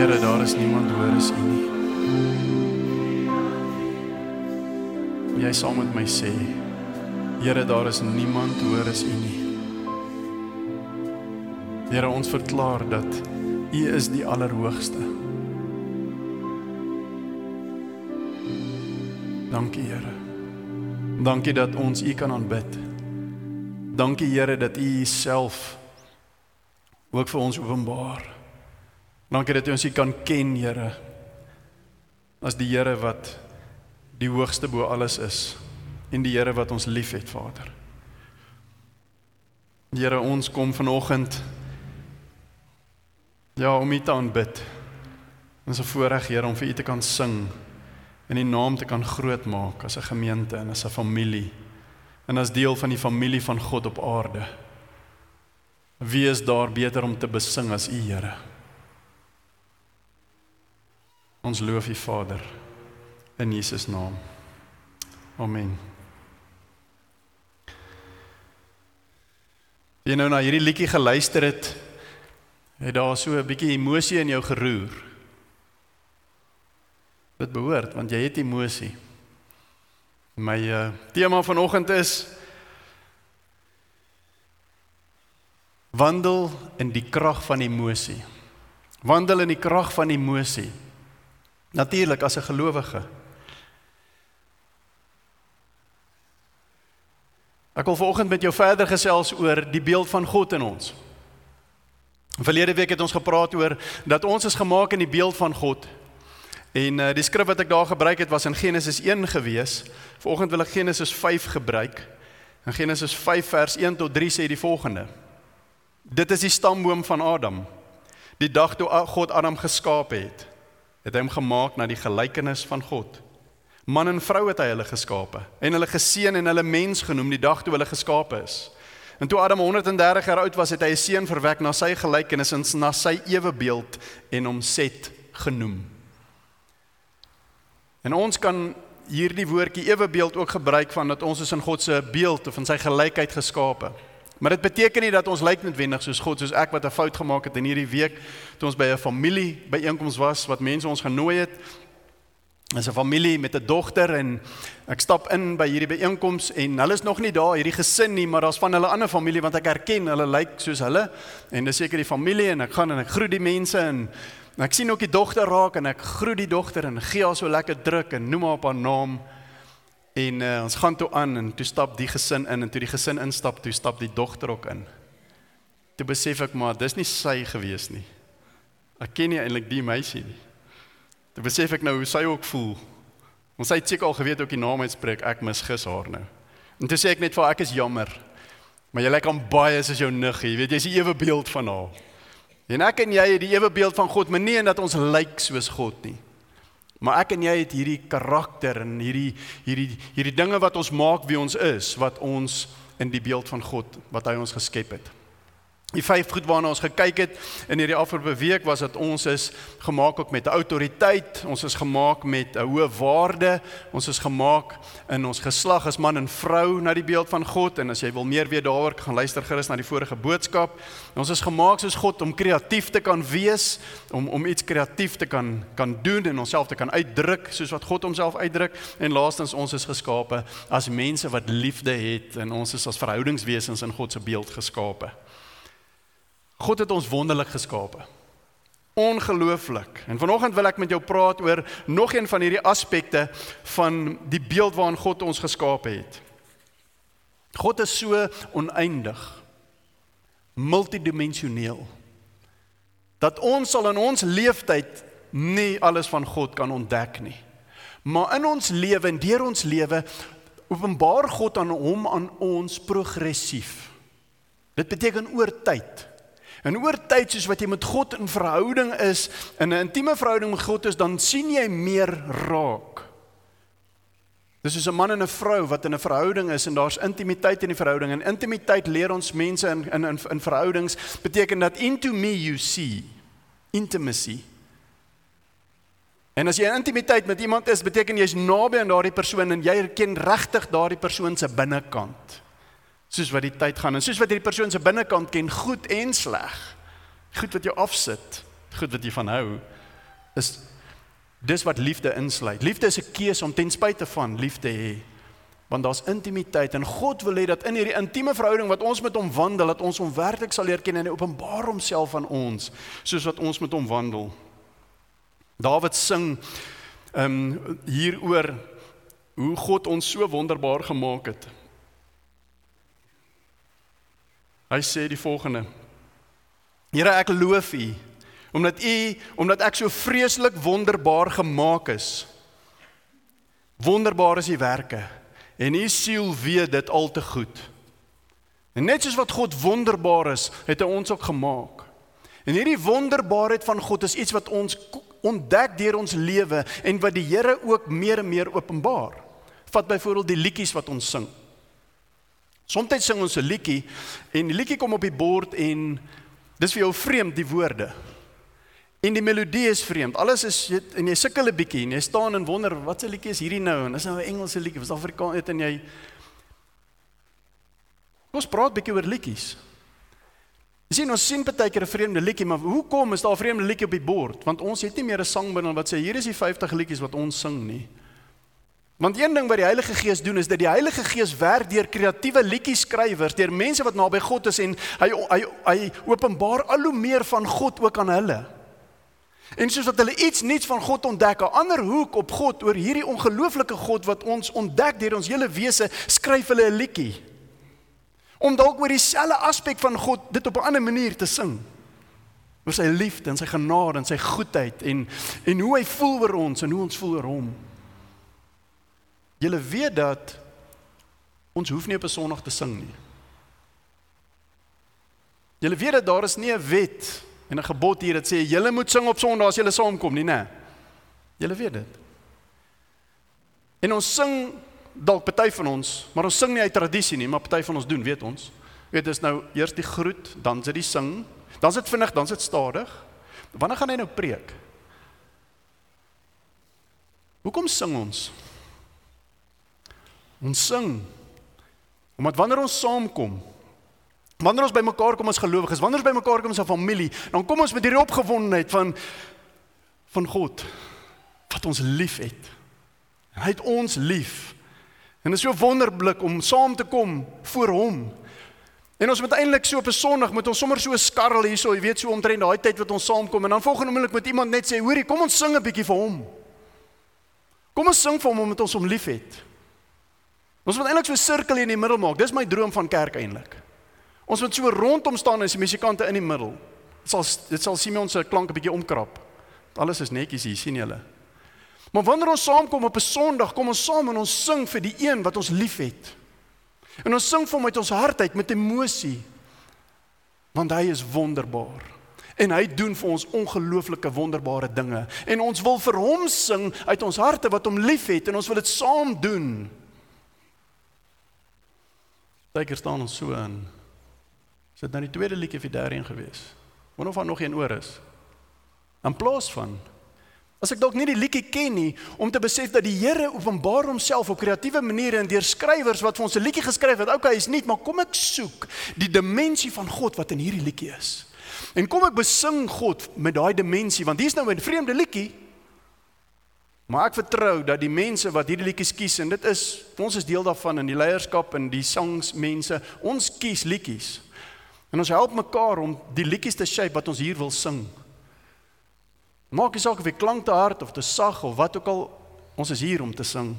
Here, daar is niemand hoër as U nie. Jy saam met my sê, Here, daar is niemand hoër as U nie. Here, ons verklaar dat U is die allerhoogste. Dankie, Here. Dankie dat ons U kan aanbid. Dankie Here dat U self ook vir ons openbaar. Dankie dat U ons kan ken, Here. As die Here wat die hoogste bo alles is en die Here wat ons liefhet, Vader. Here, ons kom vanoggend ja, om U te aanbid. Ons is voorreg, Here, om vir U te kan sing en U naam te kan grootmaak as 'n gemeente en as 'n familie en as deel van die familie van God op aarde. Wie is daar beter om te besing as U, Here? Ons loof U Vader in Jesus naam. Amen. Jy nou na hierdie liedjie geluister het, het daar so 'n bietjie emosie in jou geroer. Dit behoort want jy het emosie. My uh, tema vanoggend is wandel in die krag van emosie. Wandel in die krag van emosie. Natuurlik as 'n gelowige. Ek wil vanoggend met jou verder gesels oor die beeld van God in ons. Verlede week het ons gepraat oor dat ons is gemaak in die beeld van God. En uh, die skrif wat ek daar gebruik het was in Genesis 1 gewees. Vanoggend wil ek Genesis 5 gebruik. In Genesis 5 vers 1 tot 3 sê die volgende: Dit is die stamboom van Adam. Die dag toe God Adam geskaap het, het hy hom gemaak na die gelykenis van God. Man en vrou het hy hulle geskape en hulle geseën en hulle mens genoem die dag toe hulle geskape is. En toe Adam 130 jaar oud was, het hy 'n seun verwek na sy gelykenis en na sy ewebeeld en hom Set genoem. En ons kan hierdie woordjie ewebeeld ook gebruik van dat ons is in God se beeld of in sy gelykheid geskape. Maar dit beteken nie dat ons lyk noodwendig soos God, soos ek wat 'n fout gemaak het in hierdie week toe ons by 'n familie byeenkoms was wat mense ons genooi het. Dis 'n familie met 'n dogter en ek stap in by hierdie byeenkoms en hulle is nog nie daar hierdie gesin nie, maar daar's van hulle ander familie want ek herken hulle lyk soos hulle en dis seker die familie en ek gaan en ek groet die mense en En ek sien ook die dogter raak en ek groet die dogter en gee haar so lekker druk en noem haar op haar naam. En uh, ons gaan toe aan en toe stap die gesin in en toe die gesin instap, toe stap die dogter ook in. Toe besef ek maar dis nie sy gewees nie. Ek ken nie eintlik die meisie nie. Toe besef ek nou hoe sy ook voel. Ons het seker al geweet ook die naam uitspreek, ek misgis haar nou. En toe sê ek net vir ek is jammer. Maar jy lyk aan baie soos jou niggie, jy weet jy's die ewe beeld van haar. En ek en jy het die ewe beeld van God, maar nie in dat ons lyk soos God nie. Maar ek en jy het hierdie karakter en hierdie hierdie hierdie dinge wat ons maak wie ons is, wat ons in die beeld van God wat hy ons geskep het. Die vyf goed waarna ons gekyk het in hierdie afgelope week was dat ons is gemaak ook met autoriteit, ons is gemaak met 'n hoë waarde, ons is gemaak in ons geslag as man en vrou na die beeld van God en as jy wil meer weet daaroor, gaan luister gerus na die vorige boodskap. Ons is gemaak soos God om kreatief te kan wees, om om iets kreatief te kan kan doen en onsself te kan uitdruk soos wat God homself uitdruk en laastens ons is geskape as mense wat liefde het en ons is as verhoudingswesens in God se beeld geskape. God het ons wonderlik geskape. Ongelooflik. En vanoggend wil ek met jou praat oor nog een van hierdie aspekte van die beeld waarin God ons geskape het. God is so oneindig, multidimensioneel dat ons sal in ons lewenstyd nie alles van God kan ontdek nie. Maar in ons lewe en deur ons lewe openbaar God aan hom aan ons progressief. Dit beteken oor tyd. En oor tyd soos wat jy met God in verhouding is, in 'n intieme verhouding met God is, dan sien jy meer raak. Dis soos 'n man en 'n vrou wat in 'n verhouding is en daar's intimiteit in die verhouding. En intimiteit leer ons mense in in in, in verhoudings beteken dat into me you see intimacy. En as jy in intimiteit met iemand is, beteken jy's naby aan daardie persoon en jy erken regtig daardie persoon se binnekant soos wat die tyd gaan en soos wat hierdie persoon se binnekant ken, goed en sleg. Goed wat jou afsit, goed wat jy van hou, is dis wat liefde insluit. Liefde is 'n keuse om ten spyte van liefde hê. Want daar's intimiteit en God wil hê dat in hierdie intieme verhouding wat ons met hom wandel, dat ons hom werklik sal leer ken en hy openbaar homself aan ons soos wat ons met hom wandel. Dawid sing ehm um, hieroor hoe God ons so wonderbaar gemaak het. Hy sê die volgende: Here, ek loof U omdat U omdat ek so vreeslik wonderbaar gemaak is. Wonderbaar is U werke en U siel weet dit al te goed. En net soos wat God wonderbaar is, het hy ons ook gemaak. En hierdie wonderbaarheid van God is iets wat ons ontdek deur ons lewe en wat die Here ook meer en meer openbaar. Vat byvoorbeeld die liedjies wat ons sing. Somstyds sing ons 'n liedjie en die liedjie kom op die bord en dis vir jou vreemd die woorde. En die melodie is vreemd. Alles is en jy sukkel 'n bietjie en jy staan en wonder wat se liedjie is hierdie nou en dis nou 'n Engelse liedjie, was Afrikaans het en jy Ons praat bietjie oor liedjies. Jy sien ons sien baie keer 'n vreemde liedjie, maar hoekom is daar 'n vreemde liedjie op die bord? Want ons het nie meer 'n sangbundel wat sê hier is die 50 liedjies wat ons sing nie. Want een ding wat die Heilige Gees doen is dat die Heilige Gees werk deur kreatiewe liedjieskrywers, deur mense wat naby God is en hy hy hy openbaar al hoe meer van God ook aan hulle. En soos wat hulle iets nuuts van God ontdek, 'n ander hoek op God oor hierdie ongelooflike God wat ons ontdek deur ons hele wese, skryf hulle 'n liedjie. Om dalk oor dieselfde aspek van God dit op 'n ander manier te sing. Oor sy liefde en sy genade en sy goedheid en en hoe hy voel oor ons en hoe ons voel oor hom. Julle weet dat ons hoef nie op 'n Sondag te sing nie. Julle weet dat daar is nie 'n wet en 'n gebod hier wat sê julle moet sing op Sondag as julle saamkom nie, né? Julle weet dit. En ons sing dalk party van ons, maar ons sing nie uit tradisie nie, maar party van ons doen, weet ons. Weet dis nou eers die groet, dan sit die sing, dan sit vinnig, dan sit stadig. Wanneer gaan hy nou preek? Hoekom sing ons? Ons sing omdat wanneer ons saamkom, wanneer ons bymekaar kom as gelowiges, wanneer ons bymekaar kom as 'n familie, dan kom ons met hierdie opgewondenheid van van God wat ons liefhet. Hy het ons lief. En dit is so wonderlik om saam te kom voor hom. En ons moet eintlik so op 'n Sondag moet ons sommer so skarrel hierso, jy weet so omtrent daai tyd wat ons saamkom en dan volgende oomblik moet iemand net sê, hoorie, kom ons sing 'n bietjie vir hom. Kom ons sing vir hom omdat ons hom liefhet. Ons moet eintlik so 'n sirkel in die middel maak. Dis my droom van kerk eintlik. Ons moet so rondom staan as die musikante in die middel. Dit sal dit sal Simeon se klank 'n bietjie omkrap. Alles is netjies hier, sien julle. Maar wanneer ons saamkom op 'n Sondag, kom ons saam en ons sing vir die een wat ons liefhet. En ons sing vir hom uit ons hart uit met emosie. Want hy is wonderbaar. En hy doen vir ons ongelooflike wonderbare dinge. En ons wil vir hom sing uit ons harte wat hom liefhet en ons wil dit saam doen. Partykeer staan ons so in. Is dit nou die tweede liedjie vir daarin gewees? Wonder of daar nog een oor is. In plaas van as ek dalk nie die liedjie ken nie om te besef dat die Here openbaar homself op kreatiewe maniere en deur skrywers wat vir ons 'n liedjie geskryf het. Okay, is nie, maar kom ek soek die dimensie van God wat in hierdie liedjie is. En kom ek besing God met daai dimensie want hier's nou 'n vreemde liedjie Maar ek vertrou dat die mense wat hierdie liedjies kies en dit is ons is deel daarvan in die leierskap en die sangsmense, ons kies liedjies. En ons help mekaar om die liedjies te shape wat ons hier wil sing. Maak nie saak of dit klank te hard of te sag of wat ook al, ons is hier om te sing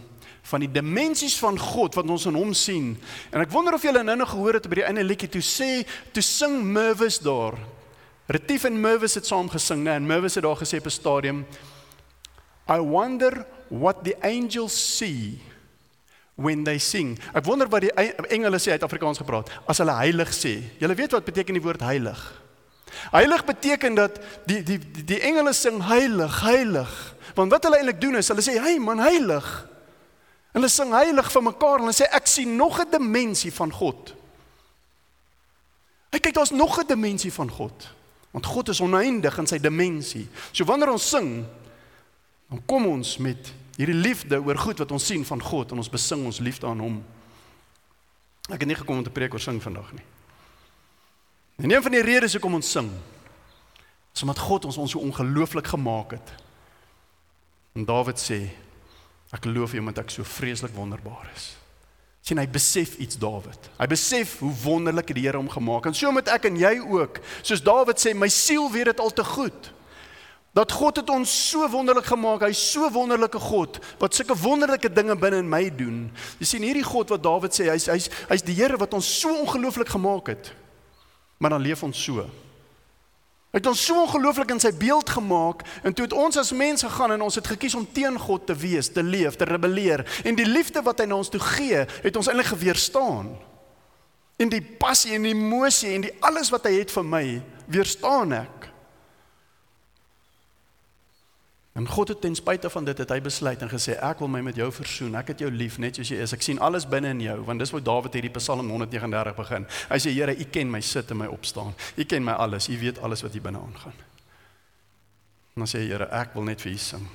van die dimensies van God wat ons in hom sien. En ek wonder of julle nou nog gehoor het by die einde liedjie toe sê toe sing Mervis daar. Retief en Mervis het saam gesing, né? En Mervis het daar gesê op 'n stadium I wonder what the angels see when they sing. Ek wonder wat die engele sê uit Afrikaans gepraat as hulle heilig sê. Julle weet wat beteken die woord heilig? Heilig beteken dat die die die, die engele sing heilig, heilig. Want wat hulle eintlik doen is hulle sê, "Hey man, heilig." Hulle sing heilig vir mekaar en hulle sê ek sien nog 'n dimensie van God. Hy kyk daar's nog 'n dimensie van God. Want God is oneindig in sy dimensie. So wanneer ons sing, Dan kom ons met hierdie liefde oor goed wat ons sien van God en ons besing ons liefde aan hom. Ek het nie gekom om te preek oor sing vandag nie. En een van die redes hoekom ons sing is omdat God ons ons so ongelooflik gemaak het. En Dawid sê ek loof U omdat ek so vreeslik wonderbaar is. sien hy besef iets Dawid. Hy besef hoe wonderlik die Here hom gemaak het. En so moet ek en jy ook, soos Dawid sê, my siel weet dit al te goed. Dat God het ons so wonderlik gemaak. Hy's so wonderlike God wat sulke wonderlike dinge binne in my doen. Jy sien hierdie God wat Dawid sê, hy's hy's hy's die Here wat ons so ongelooflik gemaak het. Maar dan leef ons so. Hy het ons so ongelooflik in sy beeld gemaak en toe het ons as mense gegaan en ons het gekies om teen God te wees, te leef, te rebelleer en die liefde wat hy na ons toe gee, het ons eintlik geweerstaan. En die passie en die emosie en die alles wat hy het vir my, weerstaan ek. En God het ten spyte van dit het hy besluit en gesê ek wil my met jou versoen. Ek het jou lief net soos jy is. Ek sien alles binne in jou want dis wat Dawid hierdie Psalm 139 begin. Hy sê Here, U ken my sit en my opstaan. U ken my alles. U weet alles wat hier binne aangaan. En dan sê Here, ek wil net vir U sing.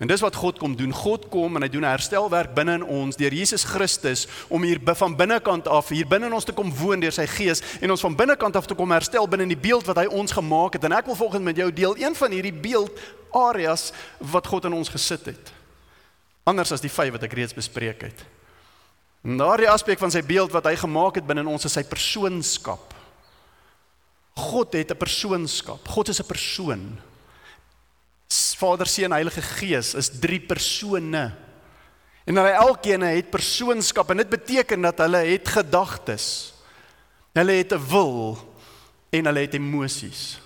En dis wat God kom doen. God kom en hy doen 'n herstelwerk binne in ons deur Jesus Christus om hier van binnekant af hier binne in ons te kom woon deur sy gees en ons van binnekant af te kom herstel binne in die beeld wat hy ons gemaak het. En ek wil volgens met jou deel een van hierdie beeld areas wat God in ons gesit het. Anders as die vyf wat ek reeds bespreek het. En daardie aspek van sy beeld wat hy gemaak het binne in ons is sy persoonskap. God het 'n persoonskap. God is 'n persoon. Vader, Seun, Heilige Gees is drie persone. En hulle elkeen het persoonskap en dit beteken dat hulle het gedagtes. Hulle het 'n wil en hulle het emosies.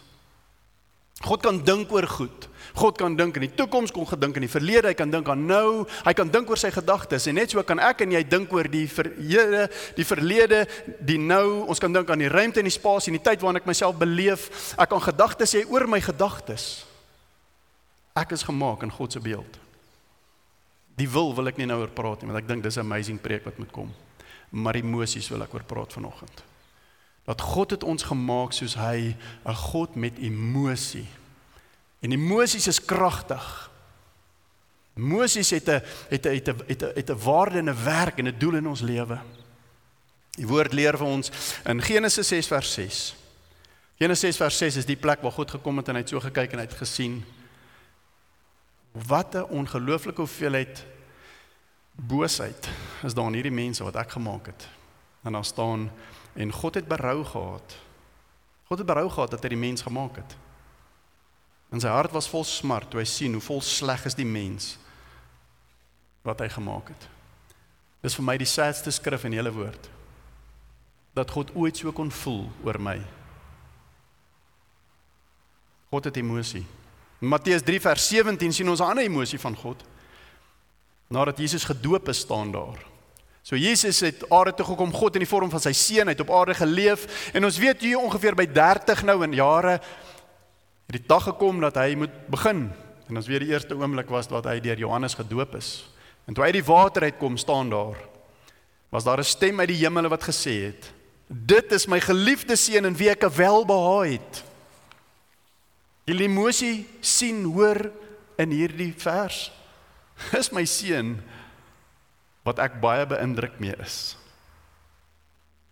God kan dink oor goed. God kan dink in die toekoms, kon gedink in die verlede, hy kan dink aan nou, hy kan dink oor sy gedagtes en net so kan ek en jy dink oor die verlede, die verlede, die nou. Ons kan dink aan die ruimte en die spasie en die tyd waarin ek myself beleef. Ek kan gedagtes hê oor my gedagtes. Ek is gemaak in God se beeld. Die wil wil ek nie nou oor praat nie, want ek dink dis 'n amazing preek wat moet kom. Maar emosies wil ek oor praat vanoggend. Dat God het ons gemaak soos hy 'n God met emosie. En emosies is kragtig. Emosies het 'n het 'n het 'n het 'n het 'n waarde en 'n werk en 'n doel in ons lewe. Die woord leer vir ons in Genesis 6 vers 6. Genesis 6 vers 6 is die plek waar God gekom het en hy het so gekyk en hy het gesien Wat 'n ongelooflike hoeveelheid boosheid is daar in hierdie mense wat ek gemaak het. En daar staan en God het berou gehad. God het berou gehad dat hy die mens gemaak het. En sy hart was vol smart toe hy sien hoe vol sleg is die mens wat hy gemaak het. Dis vir my die saadste skrif in die hele woord. Dat God ooit so kon voel oor my. God het emosie. In Matteus 3 vers 17 sien ons 'n ander emosie van God. Nadat Jesus gedoop is, staan daar. So Jesus het aarde toe gekom, God in die vorm van sy seun, hy het op aarde geleef en ons weet hier ongeveer by 30 nou in jare het die dag gekom dat hy moet begin. En ons weet die eerste oomblik was dat hy deur Johannes gedoop is. En toe hy uit die water uitkom, staan daar was daar 'n stem uit die hemele wat gesê het: "Dit is my geliefde seun in wie ek welbehaag het." Die emosie sien hoor in hierdie vers. Is my seun wat ek baie beïndruk mee is.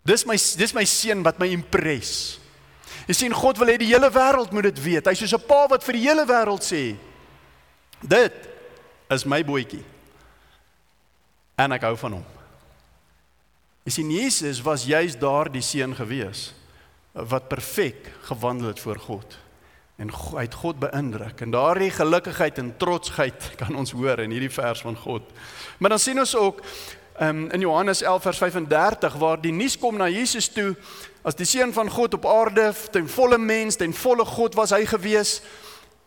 Dis my dis my seun wat my impres. Jy sien God wil hê die hele wêreld moet dit weet. Hy's soos 'n pa wat vir die hele wêreld sê: "Dit is my boetjie." En ek hou van hom. Jy sien Jesus was juis daardie seun gewees wat perfek gewandel het voor God en hy het God beïndruk en daardie gelukkigheid en trotsheid kan ons hoor in hierdie vers van God. Maar dan sien ons ook um, in Johannes 11 vers 35 waar die nuus kom na Jesus toe as die seun van God op aarde ten volle mens, ten volle God was hy gewees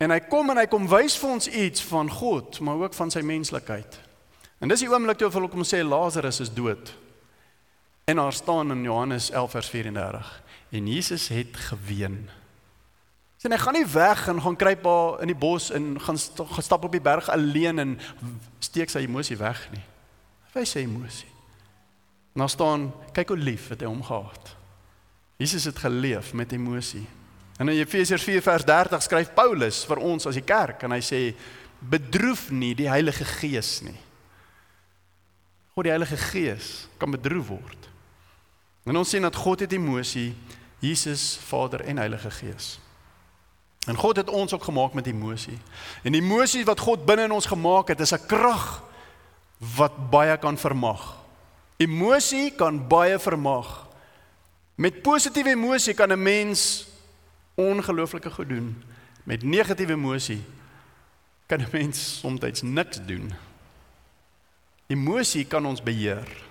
en hy kom en hy kom wys vir ons iets van God, maar ook van sy menslikheid. En dis die oomblik toe hulle kom sê Lazarus is dood. En daar staan in Johannes 11 vers 34 en Jesus het geween. Sien hy gaan nie weg en gaan kruip daar in die bos en gaan gestap op die berg alleen en steek sy emosie weg nie. Hy wys sy emosie. En daar staan kyk hoe lief het hy hom gehad. Jesus het geleef met emosie. En in Efesiërs 4 vers 30 skryf Paulus vir ons as die kerk en hy sê bedroef nie die Heilige Gees nie. God die Heilige Gees kan bedroef word. En ons sien dat God het emosie, Jesus, Vader en Heilige Gees. En God het ons ook gemaak met emosie. En die emosie wat God binne in ons gemaak het, is 'n krag wat baie kan vermag. Emosie kan baie vermag. Met positiewe emosie kan 'n mens ongelooflike goed doen. Met negatiewe emosie kan 'n mens soms niks doen. Emosie kan ons beheer.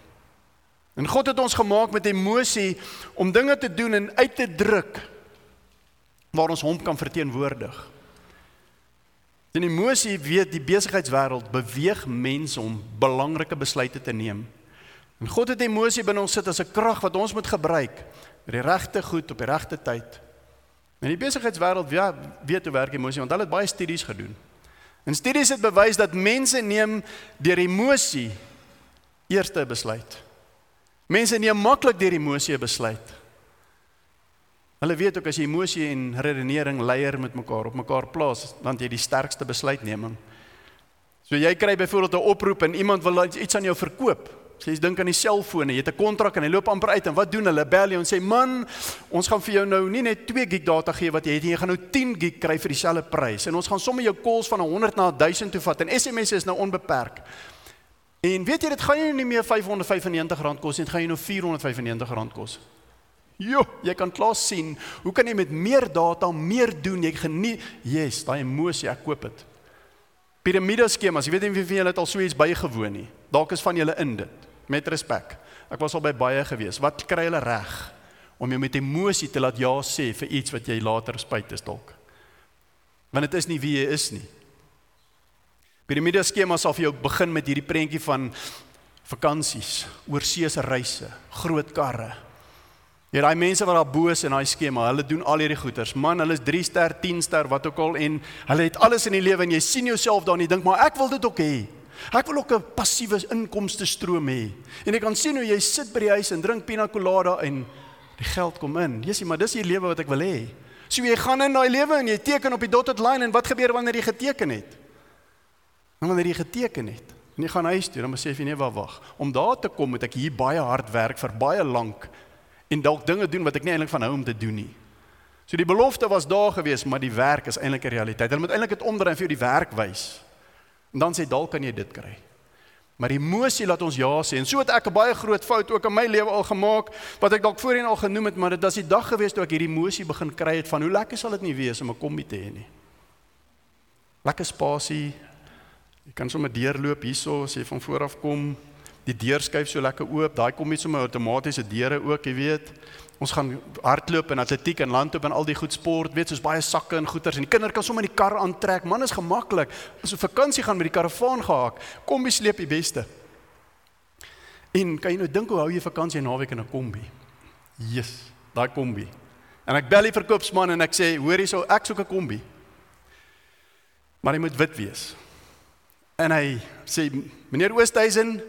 En God het ons gemaak met emosie om dinge te doen en uit te druk waar ons hom kan verteenwoordig. In emosie weet die besigheidswêreld beweeg mense om belangrike besluite te neem. En God het emosie binne ons sit as 'n krag wat ons moet gebruik vir die regte goed op die regte tyd. En die besigheidswêreld ja, weet hoe werk emosie want hulle het baie studies gedoen. En studies het bewys dat mense neem deur emosie eerste besluit. Mense neem maklik deur emosie 'n besluit. Hulle weet ook as jy emosie en redenering leier met mekaar op mekaar plaas, dan jy die sterkste besluitneming. So jy kry byvoorbeeld 'n oproep en iemand wil iets aan jou verkoop. Sê jy dink aan die selfoon, jy het 'n kontrak en hy loop amper uit en wat doen hulle? Bel jy en sê man, ons gaan vir jou nou nie net 2 gig data gee wat jy het nie, jy gaan nou 10 gig kry vir dieselfde prys en ons gaan sommer jou calls van 100 na 1000 toe vat en SMS is nou onbeperk. En weet jy dit gaan jou nie meer R595 kos nie, dit gaan jou nou R495 kos. Jo, jy kan klaar sien, hoe kan jy met meer data meer doen? Jy geniet, yes, daai emosie, ek koop dit. Piramide skemas, jy weet nie wie van julle het al so iets bygewoon nie. Dalk is van julle in dit met respek. Ek was al by baie gewees. Wat kry hulle reg om jou met emosie te laat ja sê vir iets wat jy later spyt is dalk? Want dit is nie wie jy is nie. Piramide skema sal vir jou begin met hierdie prentjie van vakansies, oorseese reise, groot karre. Jy daai mense wat daar bo is in daai skema, hulle doen al hierdie goeders. Man, hulle is 3 ster, 10 ster, wat ook al en hulle het alles in die lewe en jy sien jouself daar en jy dink maar ek wil dit ook hê. Ek wil ook 'n passiewe inkomste stroom hê. En jy kan sien hoe jy sit by die huis en drink pina colada en die geld kom in. Sê maar dis die lewe wat ek wil hê. So jy gaan in daai lewe en jy teken op die dotted line en wat gebeur wanneer jy geteken het? En wanneer jy geteken het, en jy gaan huis toe, dan besef jy nee, wag, wag. Om daar te kom moet ek hier baie hard werk vir baie lank en dalk dinge doen wat ek nie eintlik van hou om te doen nie. So die belofte was daar gewees, maar die werk is eintlik 'n realiteit. Hulle moet eintlik dit omdraai en vir jou die werk wys. En dan sê dalk kan jy dit kry. Maar emosie laat ons ja sê. En so het ek 'n baie groot fout ook in my lewe al gemaak wat ek dalk voorheen al genoem het, maar dit was die dag gewees toe ek hierdie emosie begin kry het van hoe lekker sal dit nie wees om 'n kombi te hê nie. Lekker spasie. Jy kan sommer deurloop hierso as jy van voor af kom. Die deur skuif so lekker oop. Daai kom net sommer outomatiese deure ook, jy weet. Ons gaan hardloop en atletiek en landloop en al die goed sport, weet soos baie sakke en goeders en die kinders kan sommer in die kar aantrek. Man is gemaklik. As jy vakansie gaan met die karavaan gehaak, kombi sleep die beste. En kan jy nou dink hoe hou jy vakansie en naweek in 'n kombi? Yes, daai kombi. En ek bel die verkoopsman en ek sê, hoor hierso, ek soek 'n kombi. Maar hy moet wit wees. En hy sê, meneer Oosthuizen,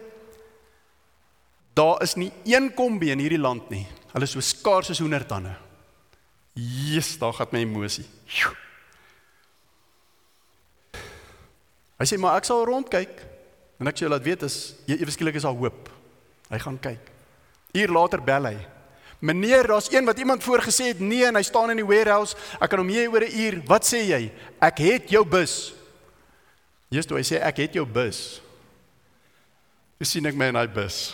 daar is nie een kombi in hierdie land nie Hulle is so skaars soos hoendertande. Jesus, daar gaan my emosie. Hy sê maar ek sal rondkyk en ek sê laat weet as jy ewe skielik is daar hoop. Hy gaan kyk. Uur later bel hy. Meneer, daar's een wat iemand voorgesê het nee en hy staan in die warehouse. Ek kan hom hier oor 'n uur. Wat sê jy? Ek het jou bus. Jesus, toe hy sê ek het jou bus. Dis sien ek my in hy bus.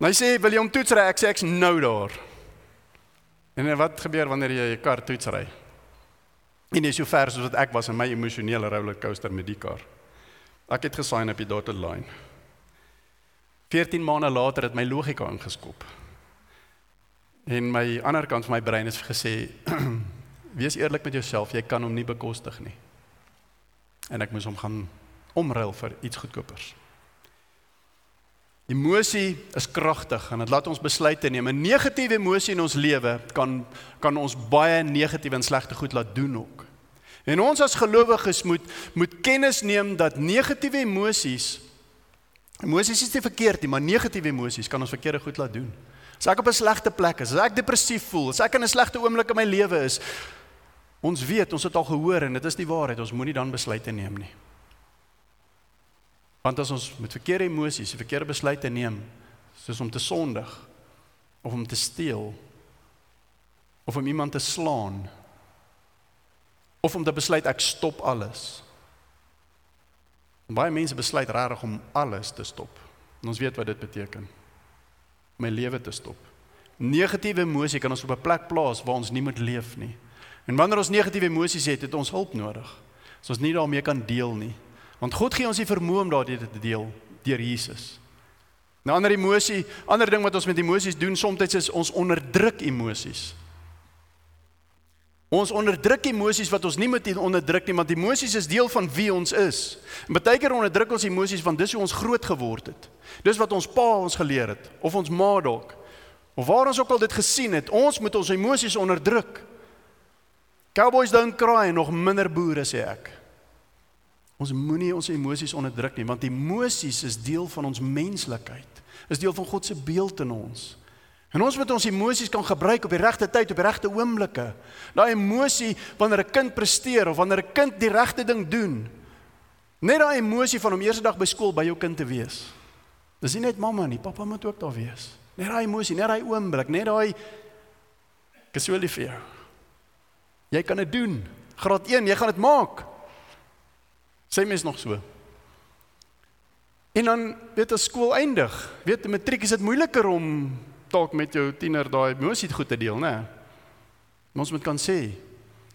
Hy sê, "Wil jy hom toetsry?" Ek sê, "Ek's nou daar." En wat gebeur wanneer jy 'n kar toetsry? En jy is so ver soos wat ek was in my emosionele rollercoaster met die kar. Ek het gesign op die dotted line. 14 maande later het my logika ingeskop. En my ander kant van my brein het gesê, "Wees eerlik met jouself, jy kan hom nie bekostig nie." En ek moes hom gaan omruil vir iets goedkopers. Emosie is kragtig en dit laat ons besluite neem. 'n Negatiewe emosie in ons lewe kan kan ons baie negatiewe en slegte goed laat doen ook. En ons as gelowiges moet moet kennis neem dat negatiewe emosies emosies is nie verkeerd nie, maar negatiewe emosies kan ons verkeerde goed laat doen. As ek op 'n slegte plek is, as ek depressief voel, as ek in 'n slegte oomblik in my lewe is, ons weet, ons het al gehoor en dit is die waarheid, ons moenie dan besluite neem nie. Want as ons met verkeerde emosies, verkeerde besluite neem, soos om te sondig of om te steel of om iemand te slaan of om te besluit ek stop alles. En baie mense besluit regtig om alles te stop. En ons weet wat dit beteken. My lewe te stop. Negatiewe emosie kan ons op 'n plek plaas waar ons nie moet leef nie. En wanneer ons negatiewe emosies het, het ons hulp nodig. As ons nie daarmee kan deel nie. Want God gee ons die vermoë om daardie te deel deur Jesus. 'n Ander emosie, ander ding wat ons met emosies doen, soms is ons onderdruk emosies. Ons onderdruk emosies wat ons nie moet onderdruk nie, want emosies is deel van wie ons is. En baie keer onderdruk ons emosies want dis hoe ons groot geword het. Dis wat ons pa ons geleer het of ons ma dalk. Of waar ons ook al dit gesien het, ons moet ons emosies onderdruk. Cowboys don't cry nog minder boere sê ek. Ons moenie ons emosies onderdruk nie, want emosies is deel van ons menslikheid. Is deel van God se beeld in ons. En ons moet ons emosies kan gebruik op die regte tyd, op die regte oomblikke. Daai emosie wanneer 'n kind presteer of wanneer 'n kind die regte ding doen. Net daai emosie van om eerste dag by skool by jou kind te wees. Dis nie net mamma nie, pappa moet ook daar wees. Net daai emosie, net daai oomblik, net daai ek is so lief vir jou. Jy kan dit doen. Graad 1, jy gaan dit maak. Sê mens nog so. En dan weet as skool eindig, weet die matriek is dit moeiliker om dalk met jou tiener daai emosie goed te deel, né? Ons moet kan sê,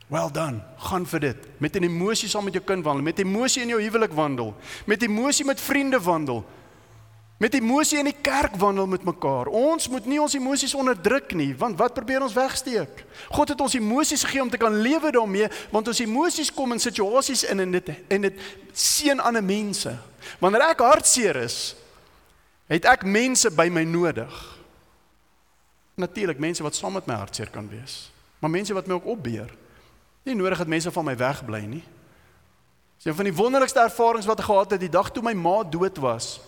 "Well done. Gaan vir dit. Met 'n emosie saam met jou kind wandel, met emosie in jou huwelik wandel, met emosie met vriende wandel." Met emosie in die kerk wandel met mekaar. Ons moet nie ons emosies onderdruk nie, want wat probeer ons wegsteek? God het ons emosies gegee om te kan lewe daarmee, want ons emosies kom in situasies in en dit en dit seën ander mense. Wanneer ek hartseer is, het ek mense by my nodig. Natuurlik mense wat saam met my hartseer kan wees. Maar mense wat my ook opbeer. Nie nodig dat mense van my wegbly nie. Dis een van die wonderlikste ervarings wat ek gehad het die dag toe my ma dood was.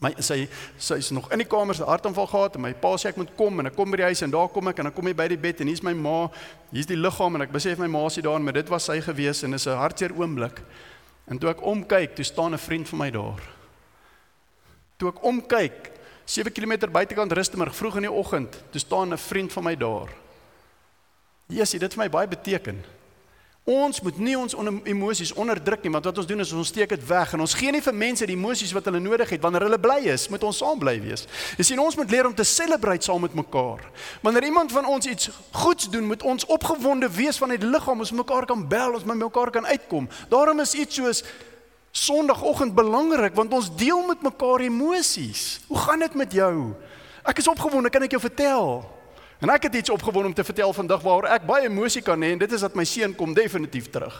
My sy sy is nog in die kamer se hartaanval gehad en my pa sê ek moet kom en ek kom by die huis en daar kom ek en dan kom hy by die bed en hier's my ma, hier's die liggaam en ek besef my ma is daar, maar dit was sy gewees en is 'n hartseer oomblik. En toe ek omkyk, toe staan 'n vriend van my daar. Toe ek omkyk, 7 km buitekant Rustenburg vroeg in die oggend, toe staan 'n vriend van my daar. Jesusie, dit vir my baie beteken. Ons moet nie ons on emosies onderdruk nie, want wat ons doen is ons steek dit weg en ons gee nie vir mense die emosies wat hulle nodig het wanneer hulle bly is, moet ons saam bly wees. Jy sien, ons moet leer om te celebrate saam met mekaar. Wanneer iemand van ons iets goeds doen, moet ons opgewonde wees van die liggaam, ons mekaar kan bel, ons met mekaar kan uitkom. Daarom is iets soos Sondagoggend belangrik want ons deel met mekaar emosies. Hoe gaan dit met jou? Ek is opgewonde, kan ek jou vertel? En ek het iets opgewonde om te vertel vandag waaroor ek baie emosie kan hê en dit is dat my seun kom definitief terug.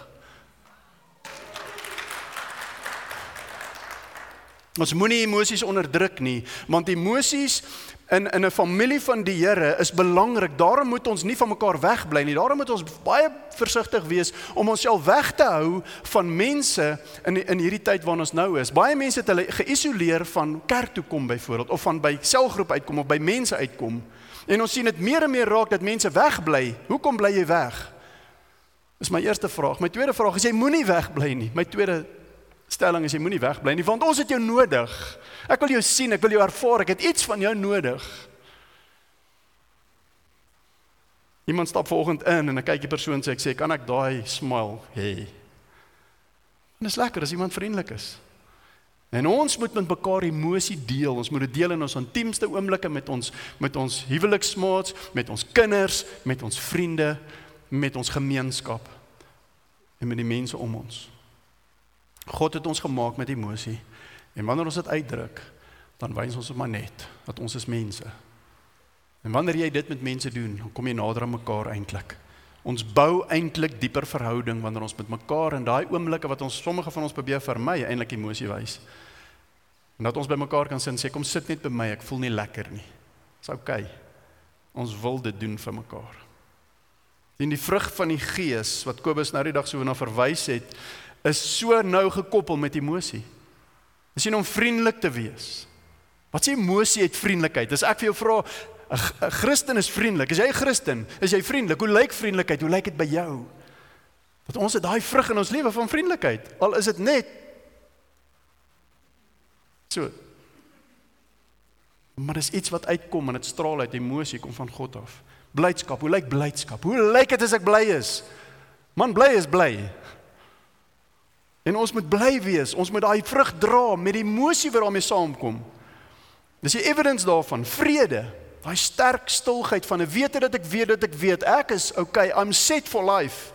Ons moenie emosies onderdruk nie, want emosies in in 'n familie van die Here is belangrik. Daarom moet ons nie van mekaar wegbly nie. Daarom moet ons baie versigtig wees om onsself weg te hou van mense in in hierdie tyd waarin ons nou is. Baie mense het hulle geïsoleer van kerk toe kom byvoorbeeld of van by selgroep uitkom of by mense uitkom. En ons sien dit meer en meer raak dat mense wegbly. Hoekom bly jy weg? Dis my eerste vraag. My tweede vraag is jy moenie wegbly nie. My tweede stelling is jy moenie wegbly nie want ons het jou nodig. Ek wil jou sien, ek wil jou ervaar, ek het iets van jou nodig. Iemand stap vanoggend in en ek kyk die persoon sê ek sê kan ek daai smile hê? En dit is lekker as iemand vriendelik is. En ons moet met mekaar emosie deel. Ons moet dit deel in ons intiemste oomblikke met ons met ons huweliksmaats, met ons kinders, met ons vriende, met ons gemeenskap en met die mense om ons. God het ons gemaak met emosie. En wanneer ons dit uitdruk, dan wys ons maar net dat ons is mense. En wanneer jy dit met mense doen, dan kom jy nader aan mekaar eintlik. Ons bou eintlik dieper verhouding wanneer ons met mekaar in daai oomblikke wat ons sommige van ons probeer vermy, eintlik emosie wys. En dat ons by mekaar kan sin sê kom sit net by my, ek voel nie lekker nie. Dis oukei. Okay. Ons wil dit doen vir mekaar. En die vrug van die gees wat Kobus nou die dag so na verwys het, is so nou gekoppel met emosie. Dis nie om vriendelik te wees. Wat sê emosie het vriendelikheid? As ek vir jou vra, 'n Christen is vriendelik. Is jy 'n Christen? Is jy vriendelik? Hoe lyk vriendelikheid? Hoe lyk dit by jou? Dat ons het daai vrug in ons lewe van vriendelikheid. Al is dit net so. Maar dis iets wat uitkom en dit straal uit emosie kom van God af. Blydskap. Hoe lyk blydskap? Hoe lyk dit as ek bly is? Man bly is bly. En ons moet bly wees. Ons moet daai vrug dra met die emosie wat daarmee saamkom. Dis die evidence daarvan, vrede. Daai sterk stilheid van 'n wete dat ek weet dat ek weet ek is okay, I'm set for life.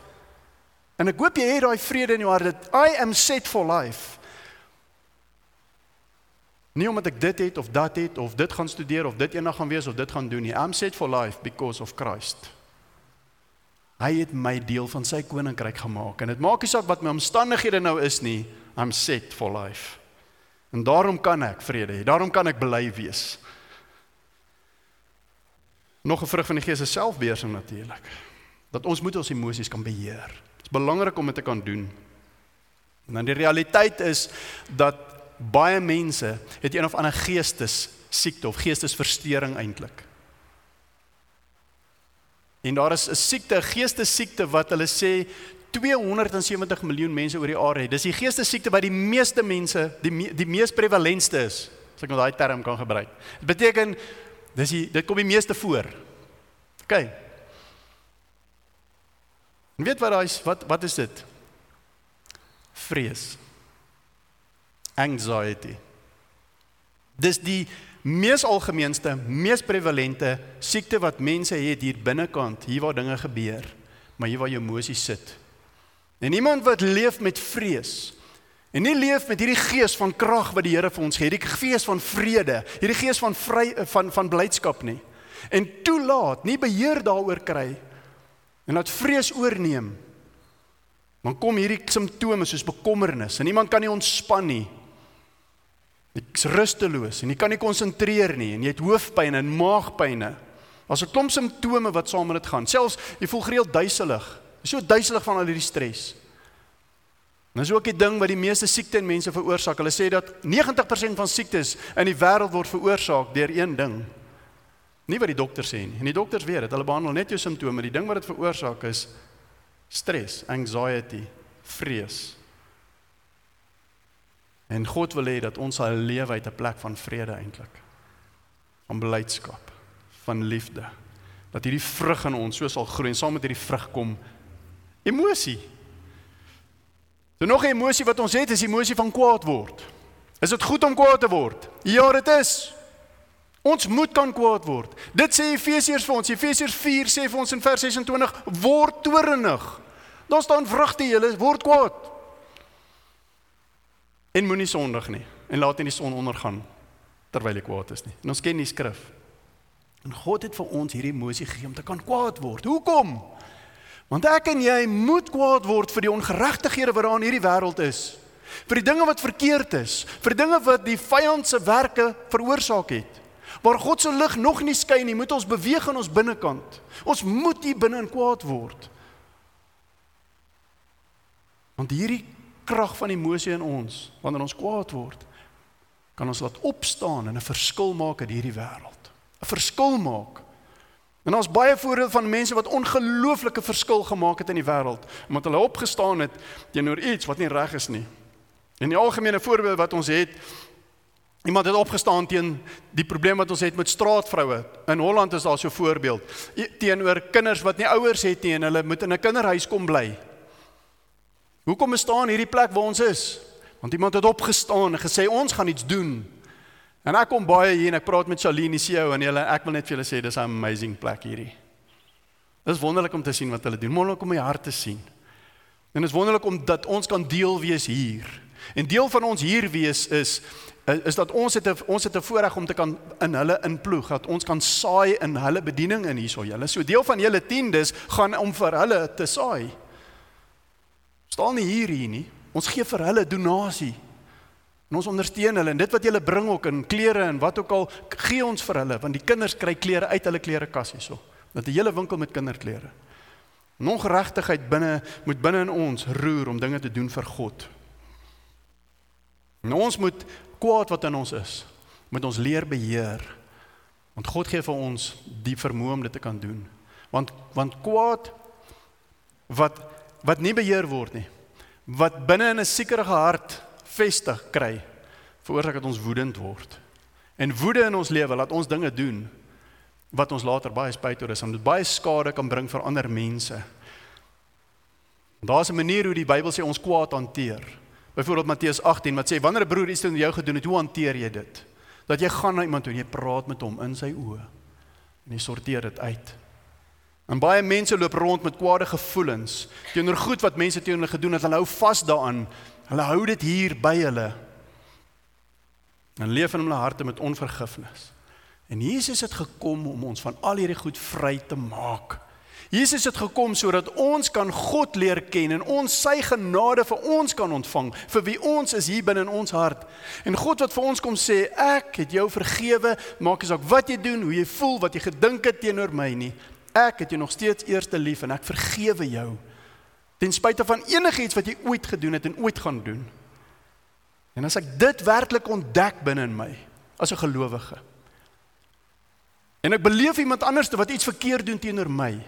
En ek hoop jy het daai vrede in jou hart dat I am set for life. Nie omdat ek dit het of dat het of dit gaan studeer of dit eendag gaan wees of dit gaan doen nie. I'm set for life because of Christ. Hy het my deel van sy koninkryk gemaak en dit maak nie saak wat my omstandighede nou is nie. I'm set for life. En daarom kan ek vrede hê. Daarom kan ek bly wees. Nog 'n vrug van die Gees is selfbeheersing natuurlik. Dat ons moet ons emosies kan beheer. Dit is belangrik om dit te kan doen. En dan die realiteit is dat baie mense het een of ander geestes siekte of geestesversteuring eintlik. En daar is 'n siekte, 'n geestesiekte wat hulle sê 270 miljoen mense oor die aarde het. Dis die geestesiekte wat die meeste mense die me, die mees prevalentste is, as ek nou daai term kan gebruik. Dit beteken dis die dit kom die meeste voor. OK. En weet wat daai wat wat is dit? Vrees anxiety. Dis die mees algemeenste, mees prevalente siekte wat mense het hier binnekant, hier waar dinge gebeur, maar hier waar jou emosies sit. En iemand wat leef met vrees en nie leef met hierdie gees van krag wat die Here vir ons gee, hierdie gees van vrede, hierdie gees van vry van van blydskap nie. En toelaat, nie beheer daaroor kry en laat vrees oorneem. Dan kom hierdie simptome soos bekommernis en iemand kan nie ontspan nie. Ek's rusteloos en jy kan nie konsentreer nie en jy het hoofpyn en maagpynne. Daar's 'n klomp simptome wat saam met dit gaan. Selfs jy voel gereeld duiselig. Jy is so duiselig van al hierdie stres. En dis ook die ding wat die meeste siekte in mense veroorsaak. Hulle sê dat 90% van siektes in die wêreld word veroorsaak deur een ding. Nie wat die dokters sê nie. En die dokters weet dit. Hulle behandel net jou simptome. Die ding wat dit veroorsaak is stres, anxiety, vrees. En God wil hê dat ons sal lewe uit 'n plek van vrede eintlik. Van blydskap, van liefde. Dat hierdie vrug in ons so sal groei en saam met hierdie vrug kom emosie. So nog 'n emosie wat ons het is emosie van kwaad word. Is dit goed om kwaad te word? Ja, dit is. Ons moet kan kwaad word. Dit sê Efesiërs vir ons. Efesiërs 4 sê vir ons in vers 26 word toornig. Daar staan vrugte julle word kwaad en moenie sondig nie en laat nie die son ondergaan terwyl jy kwaad is nie. En ons ken die skrif. En God het vir ons hierdie emosie gegee om te kan kwaad word. Hoekom? Want ek en jy moet kwaad word vir die ongeregtighede wat daar in hierdie wêreld is. Vir die dinge wat verkeerd is, vir dinge wat die vyand se werke veroorsaak het. Waar God se lig nog nie skyn nie, moet ons beweeg in ons binnekant. Ons moet hier binne in kwaad word. Want hierdie krag van emosie in ons wanneer ons kwaad word kan ons laat opstaan en 'n verskil maak in hierdie wêreld. 'n Verskil maak. En ons baie voorbeelde van mense wat ongelooflike verskil gemaak het in die wêreld omdat hulle opgestaan het teenoor iets wat nie reg is nie. En die algemene voorbeeld wat ons het Iemand het opgestaan teen die probleem wat ons het met straatvroue. In Holland is daar so 'n voorbeeld teenoor kinders wat nie ouers het nie en hulle moet in 'n kinderhuis kom bly. Hoekom staan hierdie plek waar ons is? Want iemand het opgestaan en gesê ons gaan iets doen. En ek kom baie hier en ek praat met die CEO en hulle ek wil net vir julle sê dis 'n amazing plek hierdie. Dis wonderlik om te sien wat hulle doen. Wonderlik om my hart te sien. En dis wonderlik om dat ons kan deel wees hier. En deel van ons hier wees is is dat ons het 'n ons het 'n voorreg om te kan in hulle inploeg dat ons kan saai in hulle bediening in hierso julle. So deel van julle tiendes gaan om vir hulle te saai staan nie hier hier nie. Ons gee vir hulle donasie. En ons ondersteun hulle en dit wat hulle bring ook in klere en wat ook al gee ons vir hulle want die kinders kry klere uit hulle klerekas hierso. Dat 'n hele winkel met kinderklere. Ongeregtigheid binne moet binne in ons roer om dinge te doen vir God. En ons moet kwaad wat in ons is, moet ons leer beheer. Want God gee vir ons die vermoë om dit te kan doen. Want want kwaad wat wat nie beheer word nie. Wat binne in 'n sekere hart vestig kry, veroorsaak dat ons woedend word. En woede in ons lewe laat ons dinge doen wat ons later baie spyt oor is en dit baie skade kan bring vir ander mense. Daar's 'n manier hoe die Bybel sê ons kwaad hanteer. Byvoorbeeld Matteus 18 wat sê wanneer 'n broer iets teen jou gedoen het, hoe hanteer jy dit? Dat jy gaan na iemand toe en jy praat met hom in sy oë en jy sorteer dit uit. En baie mense loop rond met kwade gevoelens teenoor goed wat mense teenoor hulle gedoen het. Hulle hou vas daaraan. Hulle hou dit hier by hulle. En leef in hulle harte met onvergifnis. En Jesus het gekom om ons van al hierdie goed vry te maak. Jesus het gekom sodat ons kan God leer ken en ons sy genade vir ons kan ontvang vir wie ons is hier binne in ons hart. En God wat vir ons kom sê, ek het jou vergewe, maak nie saak wat jy doen, hoe jy voel, wat jy gedink het teenoor my nie. Ek het jou nog steeds eerste lief en ek vergewe jou. Ten spyte van enigiets wat jy ooit gedoen het en ooit gaan doen. En as ek dit werklik ontdek binne in my as 'n gelowige en ek beleef iemand anders wat iets verkeerd doen teenoor my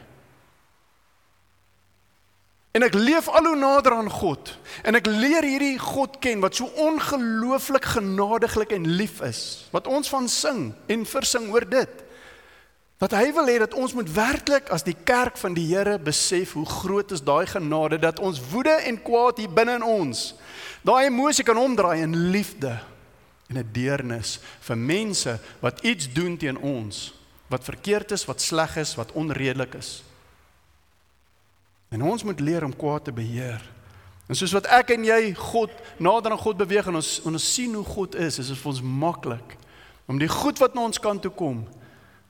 En ek leef al hoe nader aan God en ek leer hierdie God ken wat so ongelooflik genadiglik en lief is. Wat ons van sing en versing oor dit. Dat hy wil hê dat ons moet werklik as die kerk van die Here besef hoe groot is daai genade dat ons woede en kwaad hier binne in ons daai emosie kan omdraai in liefde en 'n deernis vir mense wat iets doen teen ons wat verkeerd is, wat sleg is, wat onredelik is. En ons moet leer om kwaad te beheer. En soos wat ek en jy God nader aan God beweeg en ons en ons sien hoe God is, is dit vir ons maklik om die goed wat na ons kant toe kom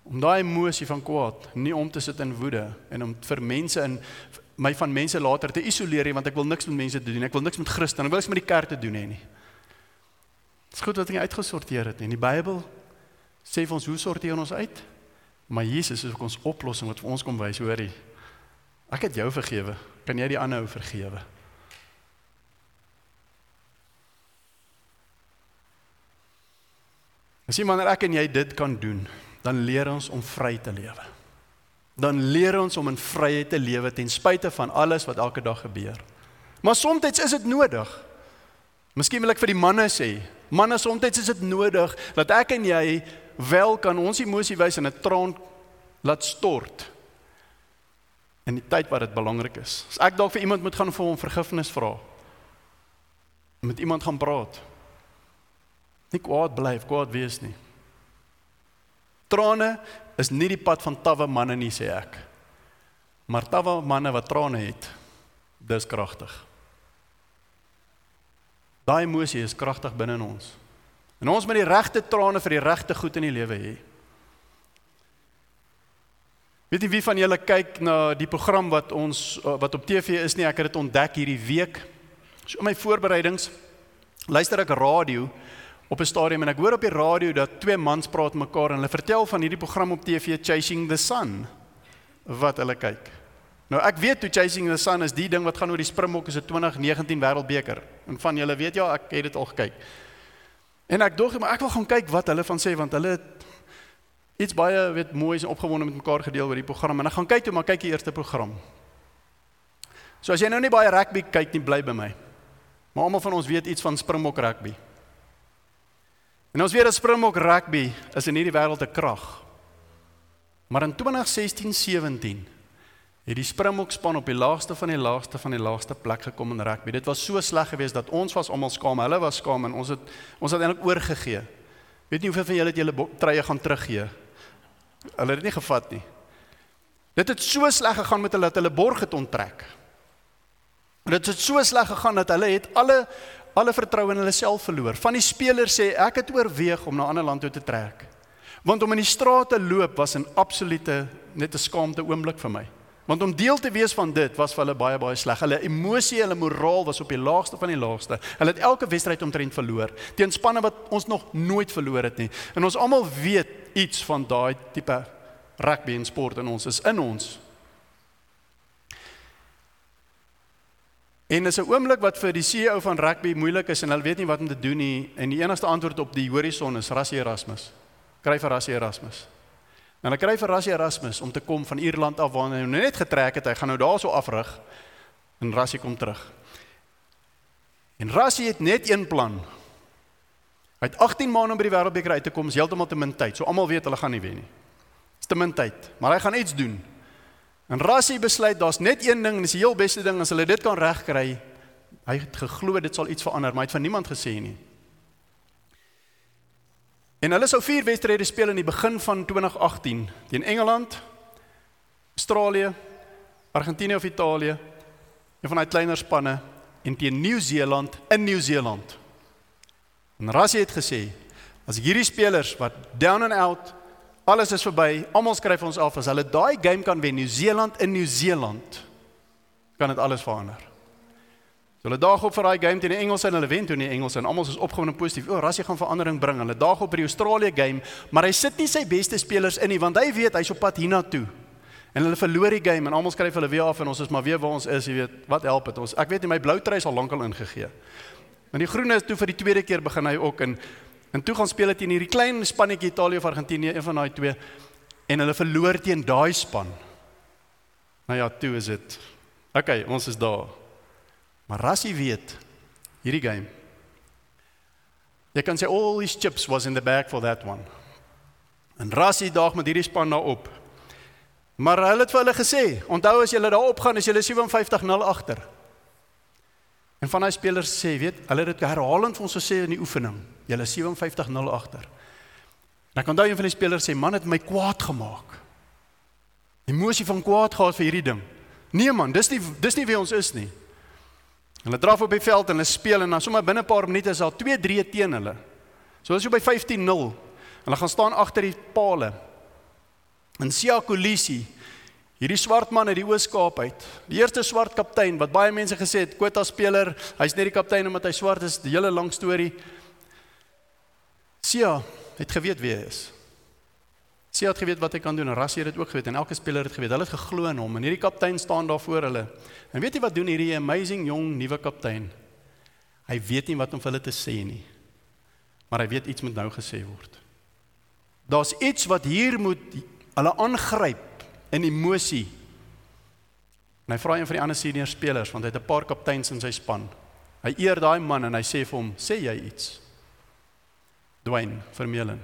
om daai emosie van kwaad nie om te sit in woede en om vir mense in my van mense later te isoleer want ek wil niks met mense doen. Ek wil niks met Christene, ek wil niks met die kerk te doen hê nie. Dit is goed dat jy uitgesorteer het en die Bybel sê vir ons hoe sorteer ons uit? Maar Jesus is ook ons oplossing wat vir ons kom wys, hoorie. Ek het jou vergewe. Kan jy die ander ou vergewe? As jy wanneer ek en jy dit kan doen, dan leer ons om vry te lewe. Dan leer ons om in vryheid te lewe ten spyte van alles wat elke dag gebeur. Maar soms is dit nodig. Miskien wil ek vir die manne sê, manne soms is dit nodig dat ek en jy wel kan ons emosie wys en 'n traan laat stort in die tyd wat dit belangrik is. As ek dalk vir iemand moet gaan vir hom vergifnis vra. Met iemand gaan praat. Nie kwaad bly of kwaad wees nie. Trane is nie die pad van tawwe manne nie sê ek. Maar tawwe manne wat trane het, dis kragtig. Daai emosie is kragtig binne in ons. En ons moet die regte trane vir die regte goed in die lewe hê. Weet jy wie van julle kyk na die program wat ons eh, wat op TV is nie? Ek het dit ontdek hierdie week. So in my voorbereidings luister ek radio op 'n stadium en ek hoor op die radio dat twee mans praat mekaar en hulle vertel van hierdie program op TV Chasing the Sun wat hulle kyk. Nou ek weet toe Chasing the Sun is die ding wat gaan oor die Springbokke se 2019 Wêreldbeker. En van julle weet ja, ek het dit al gekyk. En ek dink maar ek wil gaan kyk wat hulle van sê want hulle iets baie weet mooi en opgewonde met mekaar gedeel oor die program en ek gaan kyk toe maar kyk die eerste program. So as jy nou nie baie rugby kyk nie, bly by my. Maar almal van ons weet iets van Springbok rugby. En ons weet dat Springbok rugby is in hierdie wêreld 'n krag. Maar in 2016-17 het die Springbok span op die laagste van die laagste van die laagste plek gekom in rugby. Dit was so sleg geweest dat ons was almal skaam, hulle was skaam en ons het ons het eintlik oorgegee. Weet nie hoeveel van julle het julle treie gaan teruggee Hulle het dit nie gevat nie. Dit het so sleg gegaan met hulle dat hulle borg het onttrek. Dit het so sleg gegaan dat hulle het alle alle vertroue in hulle self verloor. Van die spelers sê ek het oorweeg om na 'n ander land toe te trek. Want om in die strate loop was 'n absolute net 'n skaamte oomblik vir my. Want om deel te wees van dit was vir hulle baie baie sleg. Hulle emosie, hulle moraal was op die laagste van die laagste. Hulle het elke wedstryd omtrent verloor teen spanne wat ons nog nooit verloor het nie. En ons almal weet iets van daai tipe rugby en sport in ons is in ons. En dis 'n oomblik wat vir die CEO van rugby moeilik is en hulle weet nie wat om te doen nie en die enigste antwoord op die horison is Rassie Erasmus. Kry vir Rassie Erasmus. En hulle kry vir Rassie Erasmus om te kom van Ierland af waar hy nou net getrek het. Hy gaan nou daarso afrig en Rassie kom terug. En Rassie het net een plan. Hy het 18 maande om by die wêreldbeker uit te kom, is heeltemal te min tyd. So almal weet hulle gaan nie wen nie. Dis te min tyd, maar hy gaan iets doen. En Rassie besluit daar's net een ding en dis die heel beste ding as hulle dit kan regkry. Hy het geglo dit sal iets verander, maar hy het van niemand gesê nie. En hulle sou vier wedstryde speel in die begin van 2018 teen Engeland, Australië, Argentinië of Italië, een van daai kleiner spanne en teen Nieu-Seeland in Nieu-Seeland. En Rassie het gesê, as hierdie spelers wat down and out, alles is verby, almal skryf ons af as hulle daai game kan wen, Nieu-Seeland in Nieu-Seeland, kan dit alles verander. So hulle daag op vir daai game teen die Engelse en hulle wen toe die Engelse en almal is opgewonde positief. O, Rassie gaan verandering bring. Hulle daag op by die Australië game, maar hy sit nie sy beste spelers in nie want hy weet hy's op pad hiernatoe. En hulle verloor die game en almal skryf hulle weer af en ons is maar weer waar ons is, jy weet. Wat help dit ons? Ek weet nie my blou trui is al lankal ingegee. Maar die groene is toe vir die tweede keer begin hy ook en en toe gaan speel teen hierdie klein spannetjie Italië of Argentinië, een van daai twee en hulle verloor teen daai span. Nou ja, toe is dit. OK, ons is daar. Maar Rassie weet hierdie game. Jy kan sê all his chips was in the bag for that one. En Rassie daag met hierdie span daar op. Maar hulle het vir hulle gesê, onthou as julle daar opgaan, is julle 57-0 agter. En van daai spelers sê, weet, hulle het dit herhalend vir ons gesê in die oefening, julle 57-0 agter. Dan kan daai een van die spelers sê, man het my kwaad gemaak. Emosie van kwaad gehad vir hierdie ding. Nee man, dis nie dis nie wie ons is nie. Hulle draf op die veld en hulle speel en dan sommer binne 'n paar minute is daar 2-3 teen hulle. So as jy by 15-0 hulle gaan staan agter die palle. En Sia Kolisi, hierdie swart man uit die Oos-Kaap uit, die eerste swart kaptein wat baie mense gesê het kwota speler, hy's net die kaptein omdat hy swart is, die hele lang storie. Sia het geweet wie hy is. Sy het geweet wat hy kan doen en Rassie het dit ook geweet en elke speler het geweet. Hulle het geglo in hom en hierdie kaptein staan daar voor hulle. En weet jy wat doen hierdie amazing jong nuwe kaptein? Hy weet nie wat om vir hulle te sê nie. Maar hy weet iets moet nou gesê word. Daar's iets wat hier moet hulle aangryp in emosie. En hy vra een van die ander senior spelers want hy het 'n paar kapteins in sy span. Hy eer daai man en hy sê vir hom, "Sê jy iets?" Dwayne Vermeulen.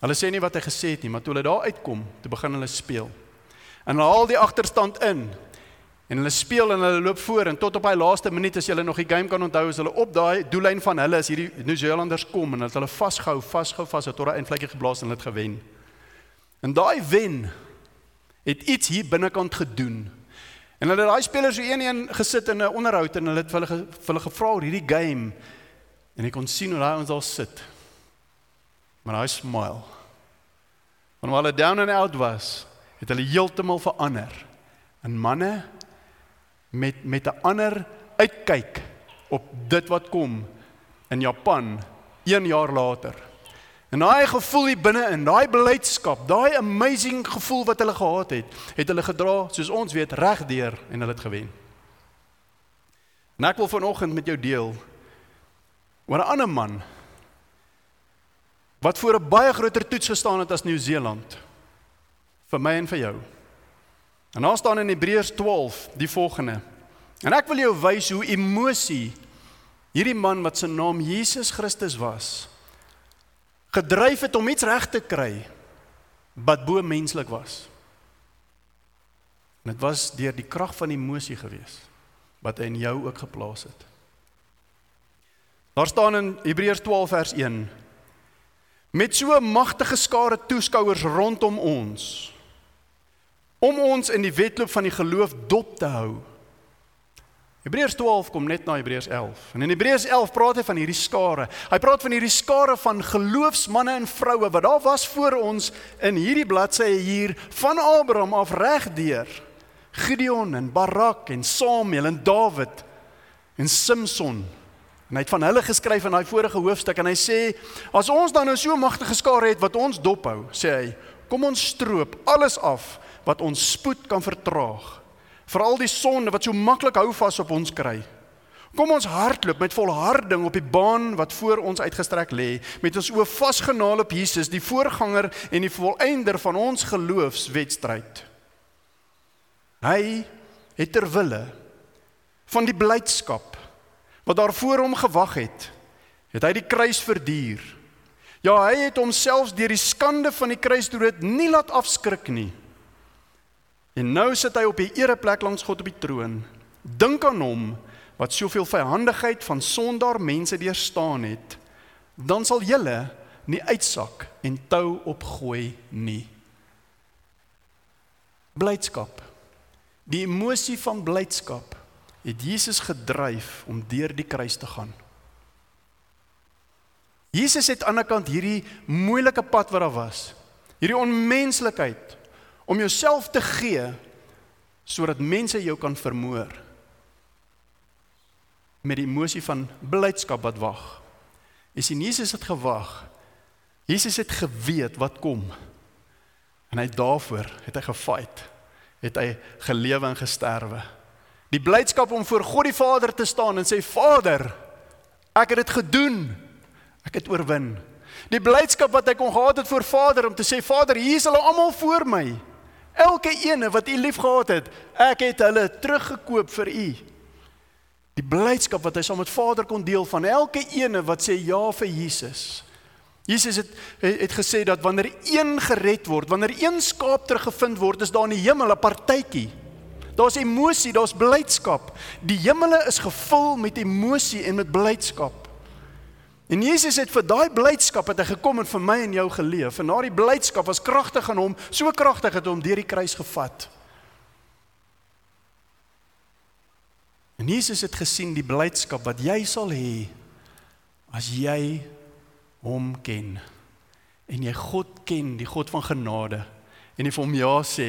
Hulle sê nie wat hy gesê het nie, maar toe hulle daar uitkom, toe begin hulle speel. En hulle haal die agterstand in. En hulle speel en hulle loop voor en tot op daai laaste minuut as jy nog die game kan onthou, is hulle op daai doellyn van hulle as hierdie New Zealanders kom en hulle vasgehou, vasgehou, vas tot daai eindvlekkie geblaas en hulle het gewen. En daai wen het iets hier binnekant gedoen. En hulle daai spelers so een-een gesit in 'n onderhoud en hulle het hulle vir hulle gevra oor hierdie game. En ek kon sien hoe daai ons daar sit. Maar hy smile. Want waar hulle down and out was, het hulle heeltemal verander. En manne met met 'n ander uitkyk op dit wat kom in Japan 1 jaar later. En daai gevoel hier binne in, daai blydskap, daai amazing gevoel wat hulle gehad het, het hulle gedra soos ons weet regdeur en hulle het gewen. En ek wil vanoggend met jou deel oor 'n ander man wat voor 'n baie groter toets gestaan het as Nieu-Seeland vir my en vir jou. En daar staan in Hebreërs 12 die volgende. En ek wil jou wys hoe emosie hierdie man wat se naam Jesus Christus was gedryf het om iets reg te kry wat bo menslik was. En dit was deur die krag van emosie gewees wat hy in jou ook geplaas het. Daar staan in Hebreërs 12 vers 1 met so 'n magtige skare toeskouers rondom ons om ons in die wedloop van die geloof dop te hou. Hebreërs 12 kom net na Hebreërs 11. En in Hebreërs 11 praat hy van hierdie skare. Hy praat van hierdie skare van geloofsmanne en vroue wat daar was voor ons in hierdie bladsye hier van Abraham af regdeur. Gideon en Barak en Samuel en Dawid en Samson En hy het van hulle geskryf in daai vorige hoofstuk en hy sê as ons dan nou so magtige skare het wat ons dophou, sê hy, kom ons stroop alles af wat ons spoed kan vertraag. Veral die sonde wat so maklik hou vas op ons kry. Kom ons hardloop met volharding op die baan wat voor ons uitgestrek lê, met ons oë vasgenaal op Jesus, die voorganger en die volëinder van ons geloofswedstryd. Hy het ter wille van die blydskap wat daar voor hom gewag het, het hy die kruis verduur. Ja, hy het homself deur die skande van die kruis dood nie laat afskrik nie. En nou sit hy op die ereplek langs God op die troon. Dink aan hom wat soveel vyhandigheid van sondaar mense deurstaan het. Dan sal julle nie uitsak en tou opgooi nie. Blydskap. Die emosie van blydskap het Jesus gedryf om deur die kruis te gaan. Jesus het aan die ander kant hierdie moeilike pad wat daar was. Hierdie onmenslikheid om jouself te gee sodat mense jou kan vermoor met die emosie van blydskap wat wag. Jy sien Jesus het gewag. Jesus het geweet wat kom. En hy daarvoor het hy gefight. Het hy gelewe en gesterwe. Die blydskap om voor God die Vader te staan en sê Vader, ek het dit gedoen. Ek het oorwin. Die blydskap wat hy kon gehad het voor Vader om te sê Vader, hier is hulle almal voor my. Elke ene wat u liefgehad het, ek het hulle teruggekoop vir u. Die blydskap wat hy saam met Vader kon deel van elke ene wat sê ja vir Jesus. Jesus het het gesê dat wanneer een gered word, wanneer een skaap teruggevind word, is daar in die hemel 'n partytjie. Daar's emosie, daar's blydskap. Die hemele is gevul met emosie en met blydskap. En Jesus het vir daai blydskap het hy gekom en vir my en jou geleef. En daardie blydskap was kragtig in hom, so kragtig het hom deur die kruis gevat. En Jesus het gesien die blydskap wat jy sal hê as jy hom ken. En jy God ken, die God van genade. En jy vir hom ja sê,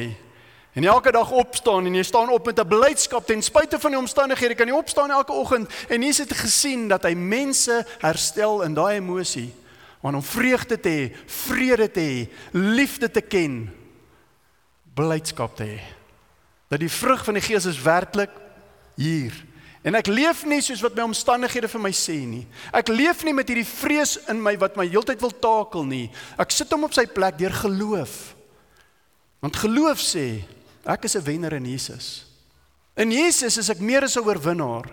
En elke dag opstaan en jy staan op met 'n blydskap ten spyte van die omstandighede. Kan jy opstaan elke oggend en jy het gesien dat hy mense herstel in daai emosie om vreugde te hê, vrede te hê, liefde te ken, blydskap te hê. Dat die vrug van die Gees is werklik hier. En ek leef nie soos wat my omstandighede vir my sê nie. Ek leef nie met hierdie vrees in my wat my heeltyd wil takel nie. Ek sit hom op sy plek deur geloof. Want geloof sê Ek is 'n wenner in Jesus. In Jesus is ek meer as 'n oorwinnaar.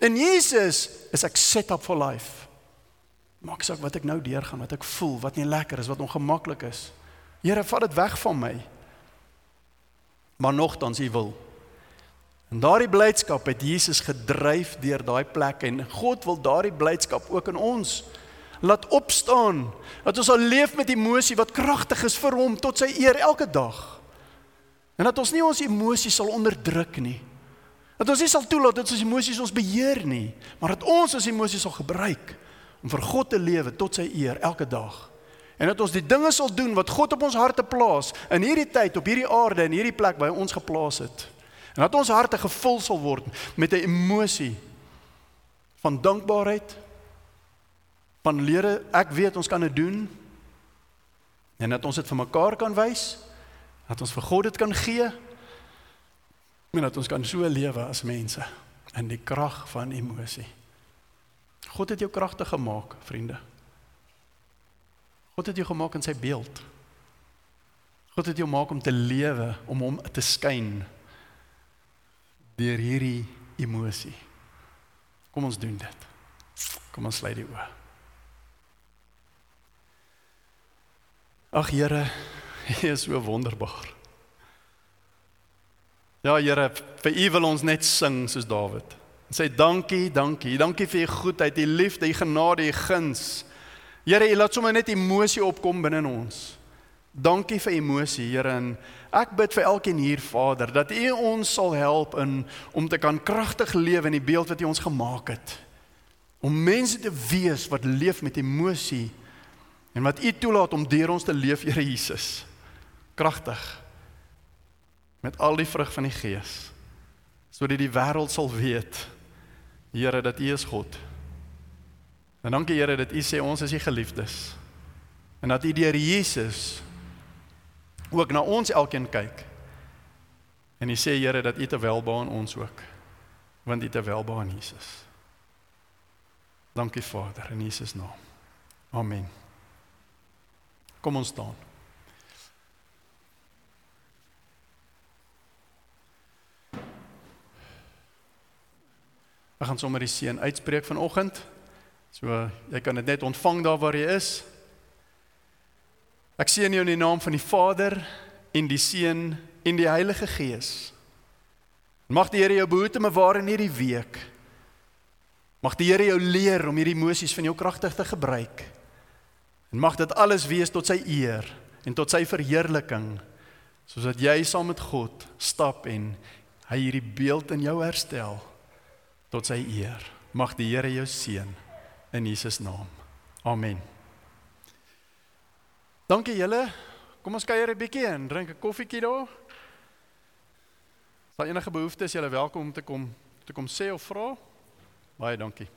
In Jesus is ek set up for life. Maak saak wat ek nou deurgaan, wat ek voel, wat nie lekker is, wat ongemaklik is. Here, vat dit weg van my. Maar nogtans U wil. En daardie blydskap het Jesus gedryf deur daai plek en God wil daardie blydskap ook in ons laat opstaan. Dat ons sal leef met emosie wat kragtig is vir hom tot sy eer elke dag. En dat ons nie ons emosies sal onderdruk nie. Dat ons nie sal toelaat dat ons emosies ons beheer nie, maar dat ons ons emosies sal gebruik om vir God te lewe tot sy eer elke dag. En dat ons die dinge sal doen wat God op ons harte plaas in hierdie tyd, op hierdie aarde en hierdie plek waar hy ons geplaas het. En dat ons harte gevul sal word met 'n emosie van dankbaarheid van lede ek weet ons kan dit doen en dat ons dit vir mekaar kan wys Dat ons vir God dit kan gee. En dat ons kan so lewe as mense in die krag van emosie. God het jou kragtig gemaak, vriende. God het jou gemaak in sy beeld. God het jou gemaak om te lewe, om hom te skyn deur hierdie emosie. Kom ons doen dit. Kom ons sluit die oë. Ag Here, Hy is so wonderbaar. Ja Here, vir U wil ons net sing soos Dawid. En sê dankie, dankie. Dankie vir U goedheid, U liefde, U genade, U guns. Here, U laat sommer net emosie opkom binne in ons. Dankie vir emosie, Here. En ek bid vir elkeen hier, Vader, dat U ons sal help in om te kan kragtig lewe in die beeld wat U ons gemaak het. Om mense te wees wat leef met emosie en wat U toelaat om deur ons te leef, Here Jesus kragtig met al die vrug van die gees sodat die wêreld sal weet Here dat U is God. En dankie Here dat U sê ons is U geliefdes. En dat U deur Jesus ook na ons elkeen kyk. En U sê Here dat U te welbehaag aan ons ook. Want U te welbehaag aan Jesus. Dankie Vader in Jesus naam. Amen. Kom ons staan. Ek gaan sommer die seën uitspreek vanoggend. So jy kan dit net ontvang daar waar jy is. Ek seën jou in die naam van die Vader en die Seun en die Heilige Gees. Mag die Here jou behoede me waar in hierdie week. Mag die Here jou leer om hierdie emosies van jou kragtig te gebruik. En mag dit alles wees tot sy eer en tot sy verheerliking sodat jy saam met God stap en hy hierdie beeld in jou herstel tot sy eer. Mag die Here jou seën in Jesus naam. Amen. Dankie julle. Kom ons kuier 'n bietjie en drink 'n koffietjie daar. As daar enige behoeftes, julle welkom om te kom te kom sê of vra. Baie dankie.